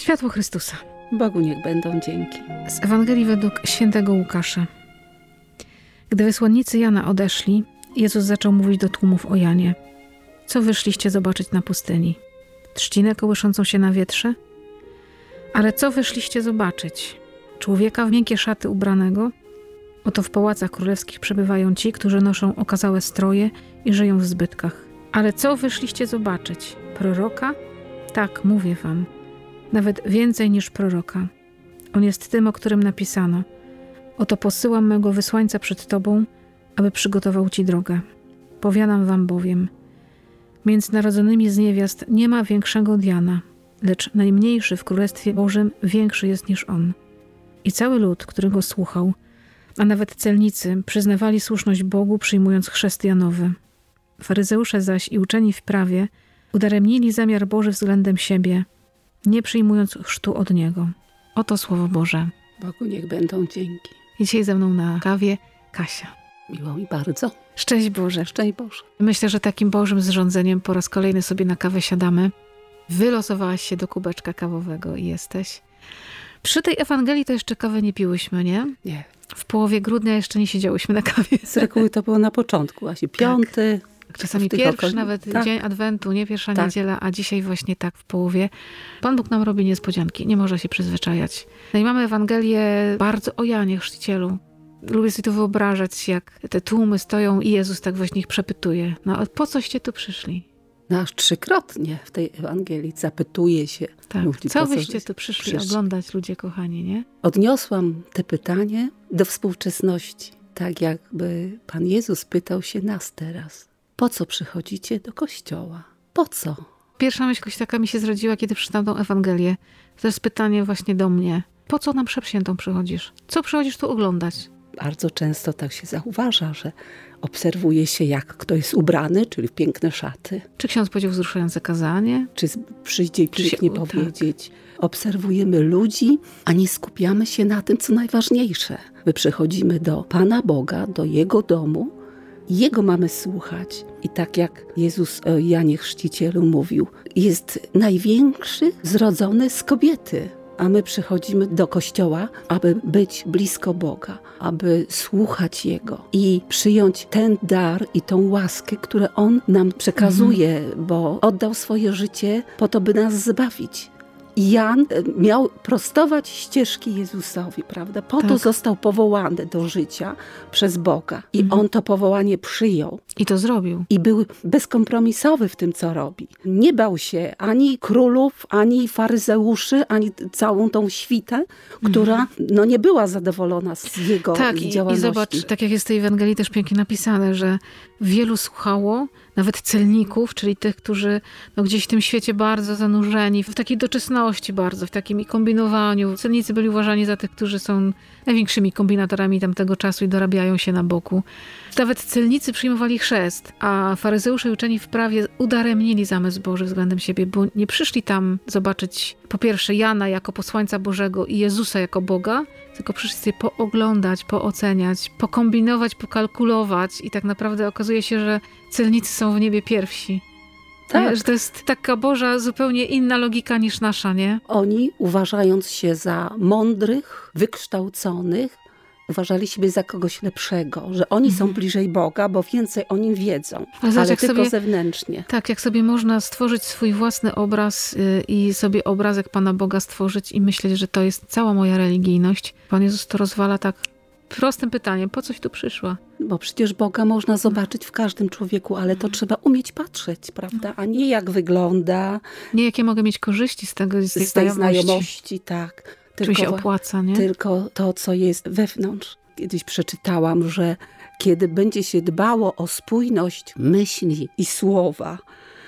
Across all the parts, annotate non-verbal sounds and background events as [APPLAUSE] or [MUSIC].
Światło Chrystusa. Bogu niech będą dzięki. Z Ewangelii według świętego Łukasza. Gdy wysłannicy Jana odeszli, Jezus zaczął mówić do tłumów o Janie. Co wyszliście zobaczyć na pustyni? Trzcinę kołyszącą się na wietrze? Ale co wyszliście zobaczyć? Człowieka w miękkie szaty ubranego? Oto w pałacach królewskich przebywają ci, którzy noszą okazałe stroje i żyją w zbytkach. Ale co wyszliście zobaczyć? Proroka? Tak, mówię wam. Nawet więcej niż proroka. On jest tym, o którym napisano. Oto posyłam mego wysłańca przed tobą, aby przygotował ci drogę. Powiadam wam bowiem, między narodzonymi z niewiast nie ma większego Diana, lecz najmniejszy w Królestwie Bożym większy jest niż on. I cały lud, który go słuchał, a nawet celnicy przyznawali słuszność Bogu, przyjmując chrzest Janowy. Faryzeusze zaś i uczeni w prawie udaremnili zamiar Boży względem siebie, nie przyjmując chrztu od Niego. Oto Słowo Boże. Bogu niech będą dzięki. I dzisiaj ze mną na kawie Kasia. Miło mi bardzo. Szczęść Boże. Szczęść Boże. Myślę, że takim Bożym zrządzeniem po raz kolejny sobie na kawę siadamy. Wylosowałaś się do kubeczka kawowego i jesteś. Przy tej Ewangelii to jeszcze kawy nie piłyśmy, nie? Nie. W połowie grudnia jeszcze nie siedziałyśmy na kawie. Z reguły to było na początku, właśnie piąty. Tak. Czasami pierwszy nawet tak. dzień Adwentu, nie pierwsza Tak. niedziela, a dzisiaj właśnie tak w połowie. Pan Bóg nam robi niespodzianki, nie można się przyzwyczajać. No i mamy Ewangelię bardzo o Janie Chrzcicielu. Lubię sobie to wyobrażać, jak te tłumy stoją i Jezus tak właśnie ich przepytuje. No a po coście tu przyszli? No aż trzykrotnie w tej Ewangelii zapytuje się Tak. ludzi. Co wyście tu przyszli przyszli? oglądać, ludzie kochani, nie? Odniosłam te pytanie do współczesności. Tak jakby Pan Jezus pytał się nas teraz. Po co przychodzicie do kościoła? Po co? Pierwsza myśl taka mi się zrodziła, kiedy przeczytałam tą Ewangelię. To jest pytanie właśnie do mnie. Po co na mszę świętą przychodzisz? Co przychodzisz tu oglądać? Bardzo często tak się zauważa, że obserwuje się, jak kto jest ubrany, czyli w piękne szaty, Czy ksiądz powiedział wzruszające kazanie? czy przyjdzie i o, tak. powiedzieć. Obserwujemy ludzi, a nie skupiamy się na tym, co najważniejsze. My przychodzimy do Pana Boga, do Jego domu, Jego mamy słuchać. I tak jak Jezus o Janie Chrzcicielu mówił, jest największy zrodzony z kobiety. A my przychodzimy do kościoła, aby być blisko Boga, aby słuchać Jego i przyjąć ten dar i tą łaskę, które On nam przekazuje, bo oddał swoje życie po to, by nas zbawić. I Jan e, miał prostować ścieżki Jezusowi, prawda? Po to Tak. został powołany do życia przez Boga. I on to powołanie przyjął. I to zrobił. I był bezkompromisowy w tym, co robi. Nie bał się ani królów, ani faryzeuszy, ani całą tą świtę, która no, nie była zadowolona z jego Tak, i, i działalności. zobacz, tak jak jest w tej Ewangelii też pięknie napisane, że wielu słuchało, nawet celników, czyli tych, którzy no, gdzieś w tym świecie bardzo zanurzeni, w takiej doczesności bardzo, w takim kombinowaniu. Celnicy byli uważani za tych, którzy są największymi kombinatorami tamtego czasu i dorabiają się na boku. Nawet celnicy przyjmowali chrzest, a faryzeusze i uczeni w prawie udaremnili zamysł Boży względem siebie, bo nie przyszli tam zobaczyć po pierwsze Jana jako posłańca Bożego i Jezusa jako Boga, tylko przyszli sobie pooglądać, pooceniać, pokombinować, pokalkulować i tak naprawdę okazuje się, że celnicy są w niebie pierwsi. Tak. Że to jest taka Boża, zupełnie inna logika niż nasza, nie? Oni, uważając się za mądrych, wykształconych, uważali siebie za kogoś lepszego, że oni są bliżej Boga, bo więcej o nim wiedzą, Ale ale, tylko sobie- zewnętrznie. Tak, jak sobie można stworzyć swój własny obraz y, i sobie obrazek Pana Boga stworzyć i myśleć, że to jest cała moja religijność. Pan Jezus to rozwala tak prostym pytaniem, po coś tu przyszła? Bo przecież Boga można zobaczyć w każdym człowieku, ale to trzeba umieć patrzeć, prawda? A nie jak wygląda, Nie, jakie mogę mieć korzyści z tego, z tej z tej znajomości. znajomości, tak. Czy mi się opłaca, nie? tylko to, co jest wewnątrz. Kiedyś przeczytałam, że kiedy będzie się dbało o spójność myśli i słowa,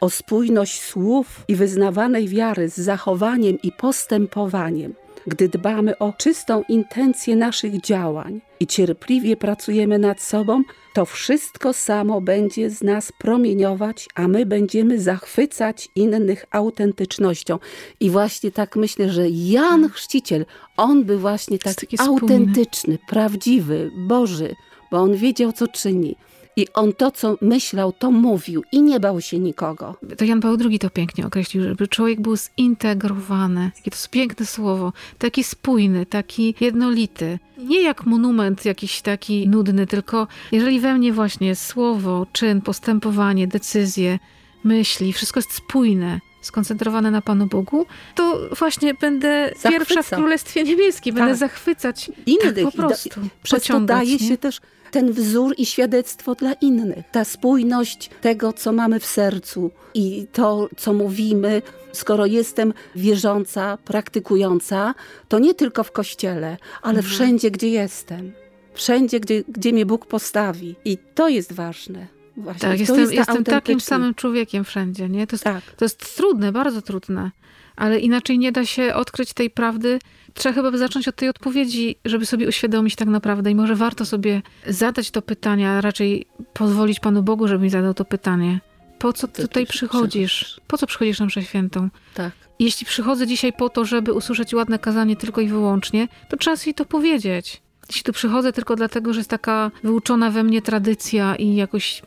o spójność słów i wyznawanej wiary z zachowaniem i postępowaniem, gdy dbamy o czystą intencję naszych działań i cierpliwie pracujemy nad sobą, to wszystko samo będzie z nas promieniować, a my będziemy zachwycać innych autentycznością. I właśnie tak myślę, że Jan Chrzciciel, on był właśnie spójny. autentyczny, prawdziwy, Boży, bo on wiedział, co czyni. I on to, co myślał, to mówił i nie bał się nikogo. To Jan Paweł II to pięknie określił, żeby człowiek był zintegrowany. Jakie to jest piękne słowo. Taki spójny, taki jednolity. Nie jak monument jakiś taki nudny, tylko jeżeli we mnie właśnie słowo, czyn, postępowanie, decyzje, myśli, wszystko jest spójne, skoncentrowane na Panu Bogu, to właśnie będę Zachwyca. pierwsza w Królestwie Niebieskim. Będę Tak. zachwycać Innych. tak po I da- prostu. Przez to daje nie? się też ten wzór i świadectwo dla innych. Ta spójność tego, co mamy w sercu i to, co mówimy. Skoro jestem wierząca, praktykująca, to nie tylko w kościele, ale Mhm. wszędzie, gdzie jestem. Wszędzie, gdzie, gdzie mnie Bóg postawi. I to jest ważne. Właśnie. Tak, to jestem, jest jestem takim samym człowiekiem wszędzie, nie? To jest, Tak. to jest trudne, bardzo trudne, ale inaczej nie da się odkryć tej prawdy. Trzeba chyba zacząć od tej odpowiedzi, żeby sobie uświadomić tak naprawdę i może warto sobie zadać to pytanie, a raczej pozwolić Panu Bogu, żeby mi zadał to pytanie. Po co ty tutaj przy- przychodzisz? przychodzisz? Po co przychodzisz na mszę świętą? Tak. Jeśli przychodzę dzisiaj po to, żeby usłyszeć ładne kazanie tylko i wyłącznie, to trzeba sobie to powiedzieć. Jeśli tu przychodzę tylko dlatego, że jest taka wyuczona we mnie tradycja i jakoś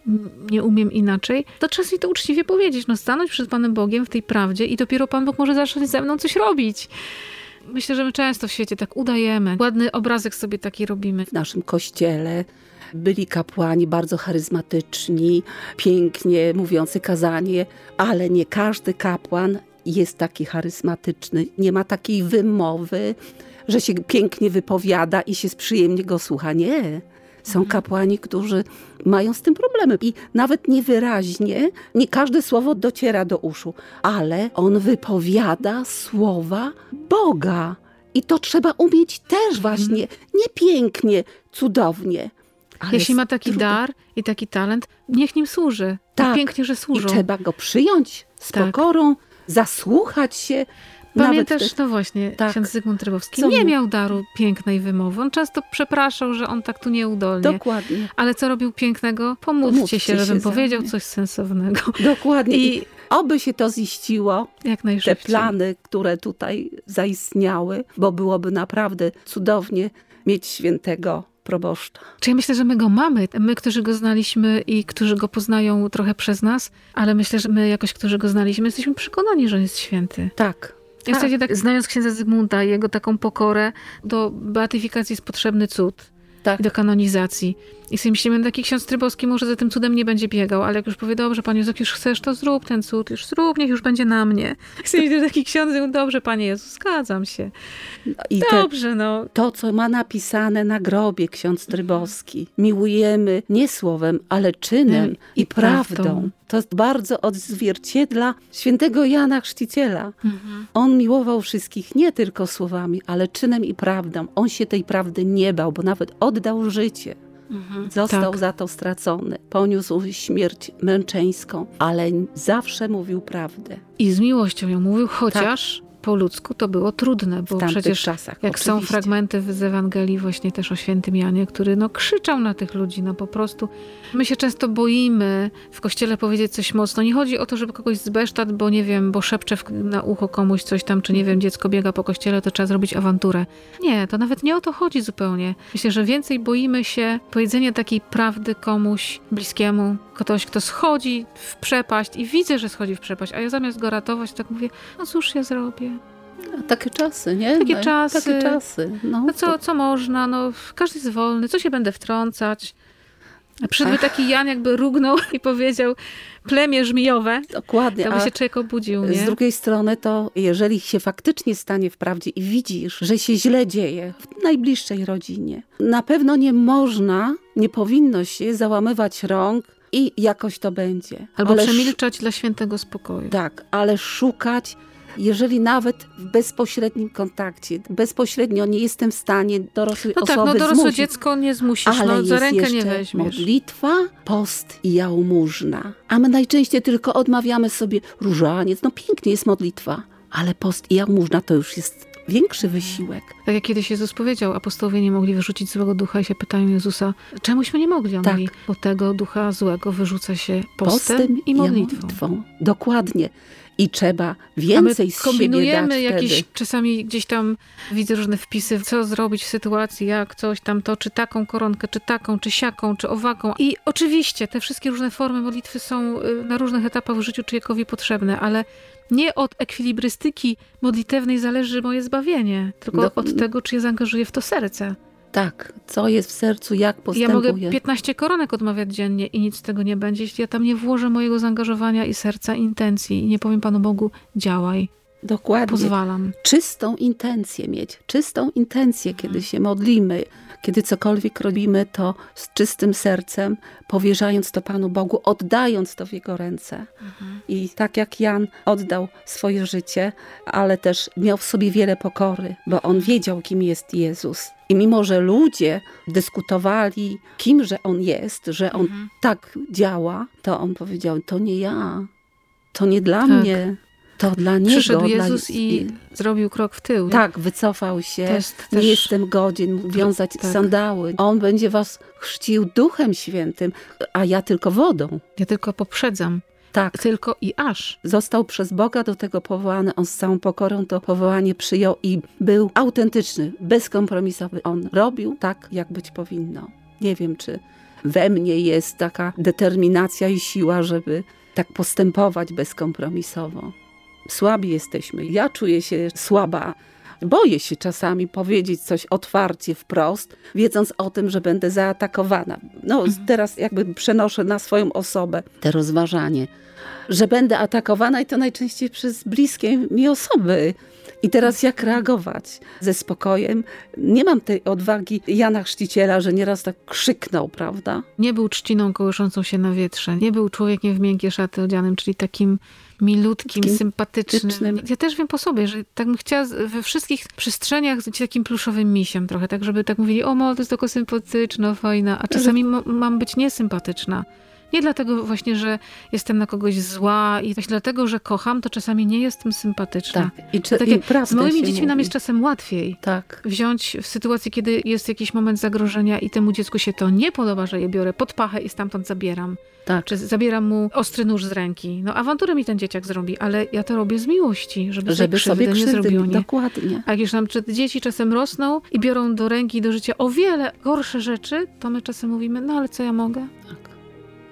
nie umiem inaczej, to trzeba sobie to uczciwie powiedzieć. No stanąć przed Panem Bogiem w tej prawdzie i dopiero Pan Bóg może zacząć ze mną coś robić. Myślę, że my często w świecie tak udajemy. Ładny obrazek sobie taki robimy. w naszym kościele. Byli kapłani bardzo charyzmatyczni, pięknie mówiący kazanie, ale nie każdy kapłan jest taki charyzmatyczny. Nie ma takiej wymowy, że się pięknie wypowiada i się przyjemnie go słucha. Nie. Są kapłani, którzy mają z tym problemy i nawet niewyraźnie, nie każde słowo dociera do uszu, ale on wypowiada słowa Boga. I to trzeba umieć też właśnie, nie pięknie, cudownie. ale Jeśli ma taki trudem. dar i taki talent, niech nim służy. Tak. Tak. Pięknie, że I służą. trzeba go przyjąć z Tak. pokorą, zasłuchać się. Pamiętasz, te- no właśnie, Tak. ksiądz Zygmunt Rybowski Co nie miał daru pięknej wymowy. On często przepraszał, że on tak tu nieudolnie. Dokładnie, Ale co robił pięknego? Pomódlcie się, żebym się powiedział coś sensownego. dokładnie. I oby się to ziściło, jak te najszybciej. plany, które tutaj zaistniały, bo byłoby naprawdę cudownie mieć świętego proboszcza. Czy ja myślę, że my go mamy, my, którzy go znaliśmy i którzy go poznają trochę przez nas, ale myślę, że my jakoś, którzy go znaliśmy, jesteśmy przekonani, że on jest święty. Tak. Ja wtedy tak, znając księdza Zygmunta i jego taką pokorę, do beatyfikacji jest potrzebny cud. Tak. i do kanonizacji. I sobie myślimy, taki ksiądz Trybowski może za tym cudem nie będzie biegał, ale jak już powie, dobrze, Panie Jezu, jak już chcesz, to zrób ten cud, już zrób, niech już będzie na mnie. I że taki ksiądz, mówił, dobrze, Panie Jezu, zgadzam się. I te, Dobrze, no. to, co ma napisane na grobie ksiądz Trybowski. Miłujemy nie słowem, ale czynem Nie, i, i prawdą. prawdą. To jest bardzo odzwierciedla świętego Jana Chrzciciela. Mhm. On miłował wszystkich nie tylko słowami, ale czynem i prawdą. On się tej prawdy nie bał, bo nawet oddał życie. Został Tak. za to stracony. Poniósł śmierć męczeńską, ale zawsze mówił prawdę. I z miłością ją mówił, chociaż po ludzku to było trudne, bo przecież czasach. jak są oczywiście. fragmenty z Ewangelii właśnie też o świętym Janie, który no krzyczał na tych ludzi, no po prostu. My się często boimy w kościele powiedzieć coś mocno. Nie chodzi o to, żeby kogoś zbesztać, bo nie wiem, bo szepcze na ucho komuś coś tam, czy nie wiem, dziecko biega po kościele, to trzeba zrobić awanturę. Nie, to nawet nie o to chodzi zupełnie. Myślę, że więcej boimy się powiedzenia takiej prawdy komuś bliskiemu, ktoś, kto schodzi w przepaść i widzę, że schodzi w przepaść, a ja zamiast go ratować, tak mówię, no cóż ja zrobię? A Takie czasy, nie? Takie No, czasy. Takie czasy. No, No co, co można? No, każdy jest wolny, co się będę wtrącać? A Przyszedłby taki Jan, jakby rugnął [LAUGHS] i powiedział plemię żmijowe, Dokładnie. to by się człowiek obudził, nie? Z drugiej strony to, jeżeli się faktycznie stanie w prawdzie i widzisz, że się źle dzieje w najbliższej rodzinie, na pewno nie można, nie powinno się załamywać rąk i jakoś to będzie. Albo Ale przemilczać dla świętego spokoju. Tak, ale szukać, jeżeli nawet w bezpośrednim kontakcie, bezpośrednio nie jestem w stanie dorosłej No tak, osoby no dorosłe zmusić, dziecko nie zmusisz, ale no za rękę nie weźmiesz. modlitwa, post i jałmużna. A my najczęściej tylko odmawiamy sobie różaniec. No pięknie jest modlitwa, ale post i jałmużna to już jest większy wysiłek. Tak jak kiedyś Jezus powiedział, apostołowie nie mogli wyrzucić złego ducha i się pytają Jezusa, czemuśmy nie mogli? On Tak. mówi, bo tego ducha złego wyrzuca się postem, i modlitwą. Dokładnie. I trzeba więcej A my kombinujemy jakieś, wtedy. czasami gdzieś tam widzę różne wpisy, co zrobić w sytuacji, jak coś tam to, czy taką koronkę, czy taką, czy siaką, czy owaką. I oczywiście te wszystkie różne formy modlitwy są y, na różnych etapach w życiu człowiekowi potrzebne, ale nie od ekwilibrystyki modlitewnej zależy moje zbawienie, tylko Do- od tego, czy ja zaangażuję w to serce. Tak, co jest w sercu, jak Ja postępuje. mogę 15 koronek odmawiać dziennie i nic z tego nie będzie, jeśli ja tam nie włożę mojego zaangażowania i serca, i intencji i nie powiem Panu Bogu, działaj, Dokładnie. pozwalam. czystą intencję mieć, czystą intencję, kiedy się modlimy, kiedy cokolwiek robimy, to z czystym sercem, powierzając to Panu Bogu, oddając to w Jego ręce. I tak jak Jan oddał swoje życie, ale też miał w sobie wiele pokory, bo on wiedział, kim jest Jezus. I mimo, że ludzie dyskutowali, kimże on jest, że on Mhm. tak działa, to on powiedział: To nie ja, to nie dla Tak. mnie, to dla niego. Przyszedł dla- Jezus i zrobił krok w tył. tak, wycofał się. To jest Nie też- jestem godzin wiązać Tak. sandały. On będzie was chrzcił duchem świętym, a ja tylko wodą. Ja tylko poprzedzam. Tak. Tylko i aż. Został przez Boga do tego powołany. On z całą pokorą to powołanie przyjął i był autentyczny, bezkompromisowy. On robił tak, jak być powinno. Nie wiem, czy we mnie jest taka determinacja i siła, żeby tak postępować bezkompromisowo. Słabi jesteśmy. Ja czuję się słaba. Boję się czasami powiedzieć coś otwarcie, wprost, wiedząc o tym, że będę zaatakowana. No, teraz jakby przenoszę na swoją osobę te rozważanie, że będę atakowana i to najczęściej przez bliskie mi osoby. I teraz jak reagować? Ze spokojem. Nie mam tej odwagi Jana Chrzciciela, że nieraz tak krzyknął, prawda? Nie był trzciną kołyszącą się na wietrze. Nie był człowiekiem w miękkie szaty odzianym, czyli takim milutkim, Takim sympatycznym. sympatycznym. Ja też wiem po sobie, że tak bym chciała we wszystkich przestrzeniach być takim pluszowym misiem trochę, tak żeby tak mówili, o mo, to jest tylko sympatyczna, fajna, a czasami mam być niesympatyczna. Nie dlatego właśnie, że jestem na kogoś zła i właśnie dlatego, że kocham, to czasami nie jestem sympatyczna. Tak. I, czy, Tak i z moimi dziećmi nam mówi. jest czasem łatwiej Tak. wziąć w sytuacji, kiedy jest jakiś moment zagrożenia i temu dziecku się to nie podoba, że je biorę pod pachę i stamtąd zabieram. Tak. Czy zabieram mu ostry nóż z ręki. No awanturę mi ten dzieciak zrobi, ale ja to robię z miłości, żeby, Żeby sobie krzywdy nie zrobiło. Nie. dokładnie. A jak już nam czy dzieci czasem rosną i biorą do ręki i do życia o wiele gorsze rzeczy, to my czasem mówimy, no ale co ja mogę? Tak.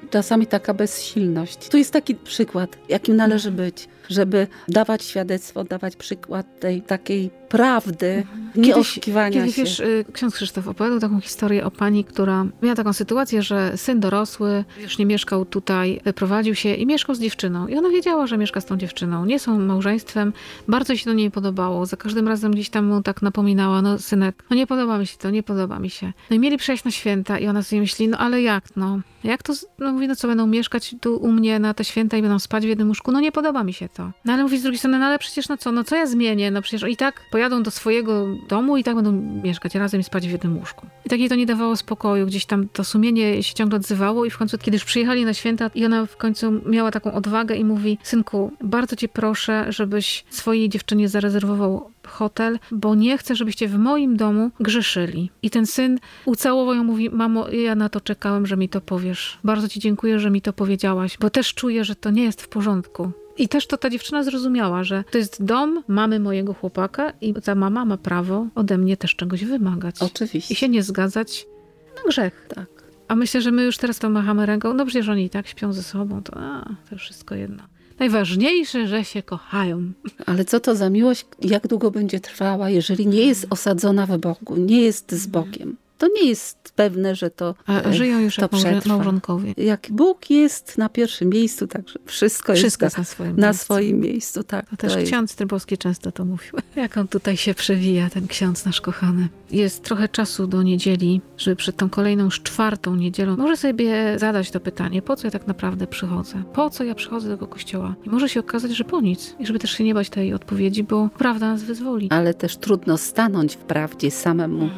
Czasami taka bezsilność. Tu jest taki przykład, jakim należy być, żeby dawać świadectwo, dawać przykład tej takiej prawdy, nie oszukiwania Kiedyś, się. wiesz, y, ksiądz Krzysztof opowiadał taką historię o pani, która miała taką sytuację, że syn dorosły już nie mieszkał tutaj, wyprowadził się i mieszkał z dziewczyną. I ona wiedziała, że mieszka z tą dziewczyną. Nie są małżeństwem. Bardzo się to nie podobało. Za każdym razem gdzieś tam mu tak napominała, no synek, no nie podoba mi się to, nie podoba mi się. No i mieli przyjść na święta i ona sobie myśli, no ale jak, no? Jak to, no mówi, no co, będą mieszkać tu u mnie na te święta i będą spać w jednym łóżku? No nie podoba mi się to. No ale mówi z drugiej strony, no ale przecież no co, no co ja zmienię? No przecież i tak pojadą do swojego domu i tak będą mieszkać razem i spać w jednym łóżku. I tak jej to nie dawało spokoju, gdzieś tam to sumienie się ciągle odzywało i w końcu, kiedy już przyjechali na święta i ona w końcu miała taką odwagę i mówi, synku, bardzo cię proszę, żebyś swojej dziewczynie zarezerwował hotel, bo nie chcę, żebyście w moim domu grzeszyli. I ten syn ucałował ją, mówi, mamo, ja na to czekałem, że mi to powiesz. Bardzo ci dziękuję, że mi to powiedziałaś, bo też czuję, że to nie jest w porządku. I też to ta dziewczyna zrozumiała, że to jest dom mamy mojego chłopaka i ta mama ma prawo ode mnie też czegoś wymagać. Oczywiście. I się nie zgadzać na grzech. Tak. A myślę, że my już teraz to machamy ręką. No przecież oni i tak śpią ze sobą, to, a, to wszystko jedno. Najważniejsze, że się kochają. Ale co to za miłość, jak długo będzie trwała, jeżeli nie jest osadzona w Bogu, nie jest z Bogiem? To nie jest pewne, że to, A, e, żyją już to jak przetrwa. małżonkowie. Jak Bóg jest na pierwszym miejscu, także wszystko, Wszystko jest na swoim na miejscu. swoim miejscu. Tak, To też to ksiądz Trybowski często to mówił. [LAUGHS] Jak on tutaj się przewija, ten ksiądz nasz kochany. Jest trochę czasu do niedzieli, żeby przed tą kolejną już czwartą niedzielą może sobie zadać to pytanie, po co ja tak naprawdę przychodzę? Po co ja przychodzę do tego kościoła? I może się okazać, że po nic. I żeby też się nie bać tej odpowiedzi, bo prawda nas wyzwoli. Ale też trudno stanąć w prawdzie samemu.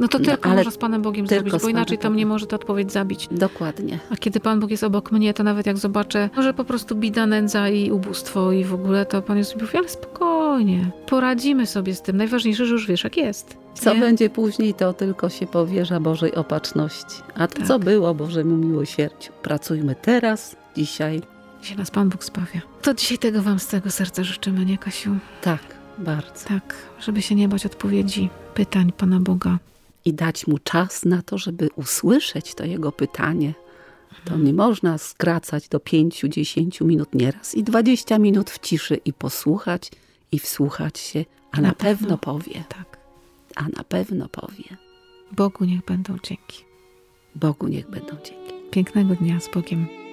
No to No, tylko można z Panem Bogiem zrobić, bo inaczej mnie Bogiem. może ta odpowiedź zabić. Dokładnie. A kiedy Pan Bóg jest obok mnie, to nawet jak zobaczę, może po prostu bida, nędza i ubóstwo i w ogóle, to Pan Jezus mówi, ale spokojnie, poradzimy sobie z tym. Najważniejsze, że już wiesz, jak jest. Co Nie? będzie później, to tylko się powierza Bożej opatrzności. A to, Tak. co było Bożemu miłosierdziu. Pracujmy teraz, dzisiaj Dzisiaj nas Pan Bóg zbawia. To dzisiaj tego Wam z tego serca życzymy, nie Kasiu? Tak, bardzo. Tak, żeby się nie bać odpowiedzi, pytań Pana Boga. I dać mu czas na to, żeby usłyszeć to jego pytanie. To nie można skracać do pięciu, dziesięciu minut nieraz i dwadzieścia minut w ciszy i posłuchać i wsłuchać się, a na, Na pewno. pewno powie. Tak. A na pewno powie. Bogu niech będą dzięki. Bogu niech będą dzięki. Pięknego dnia z Bogiem.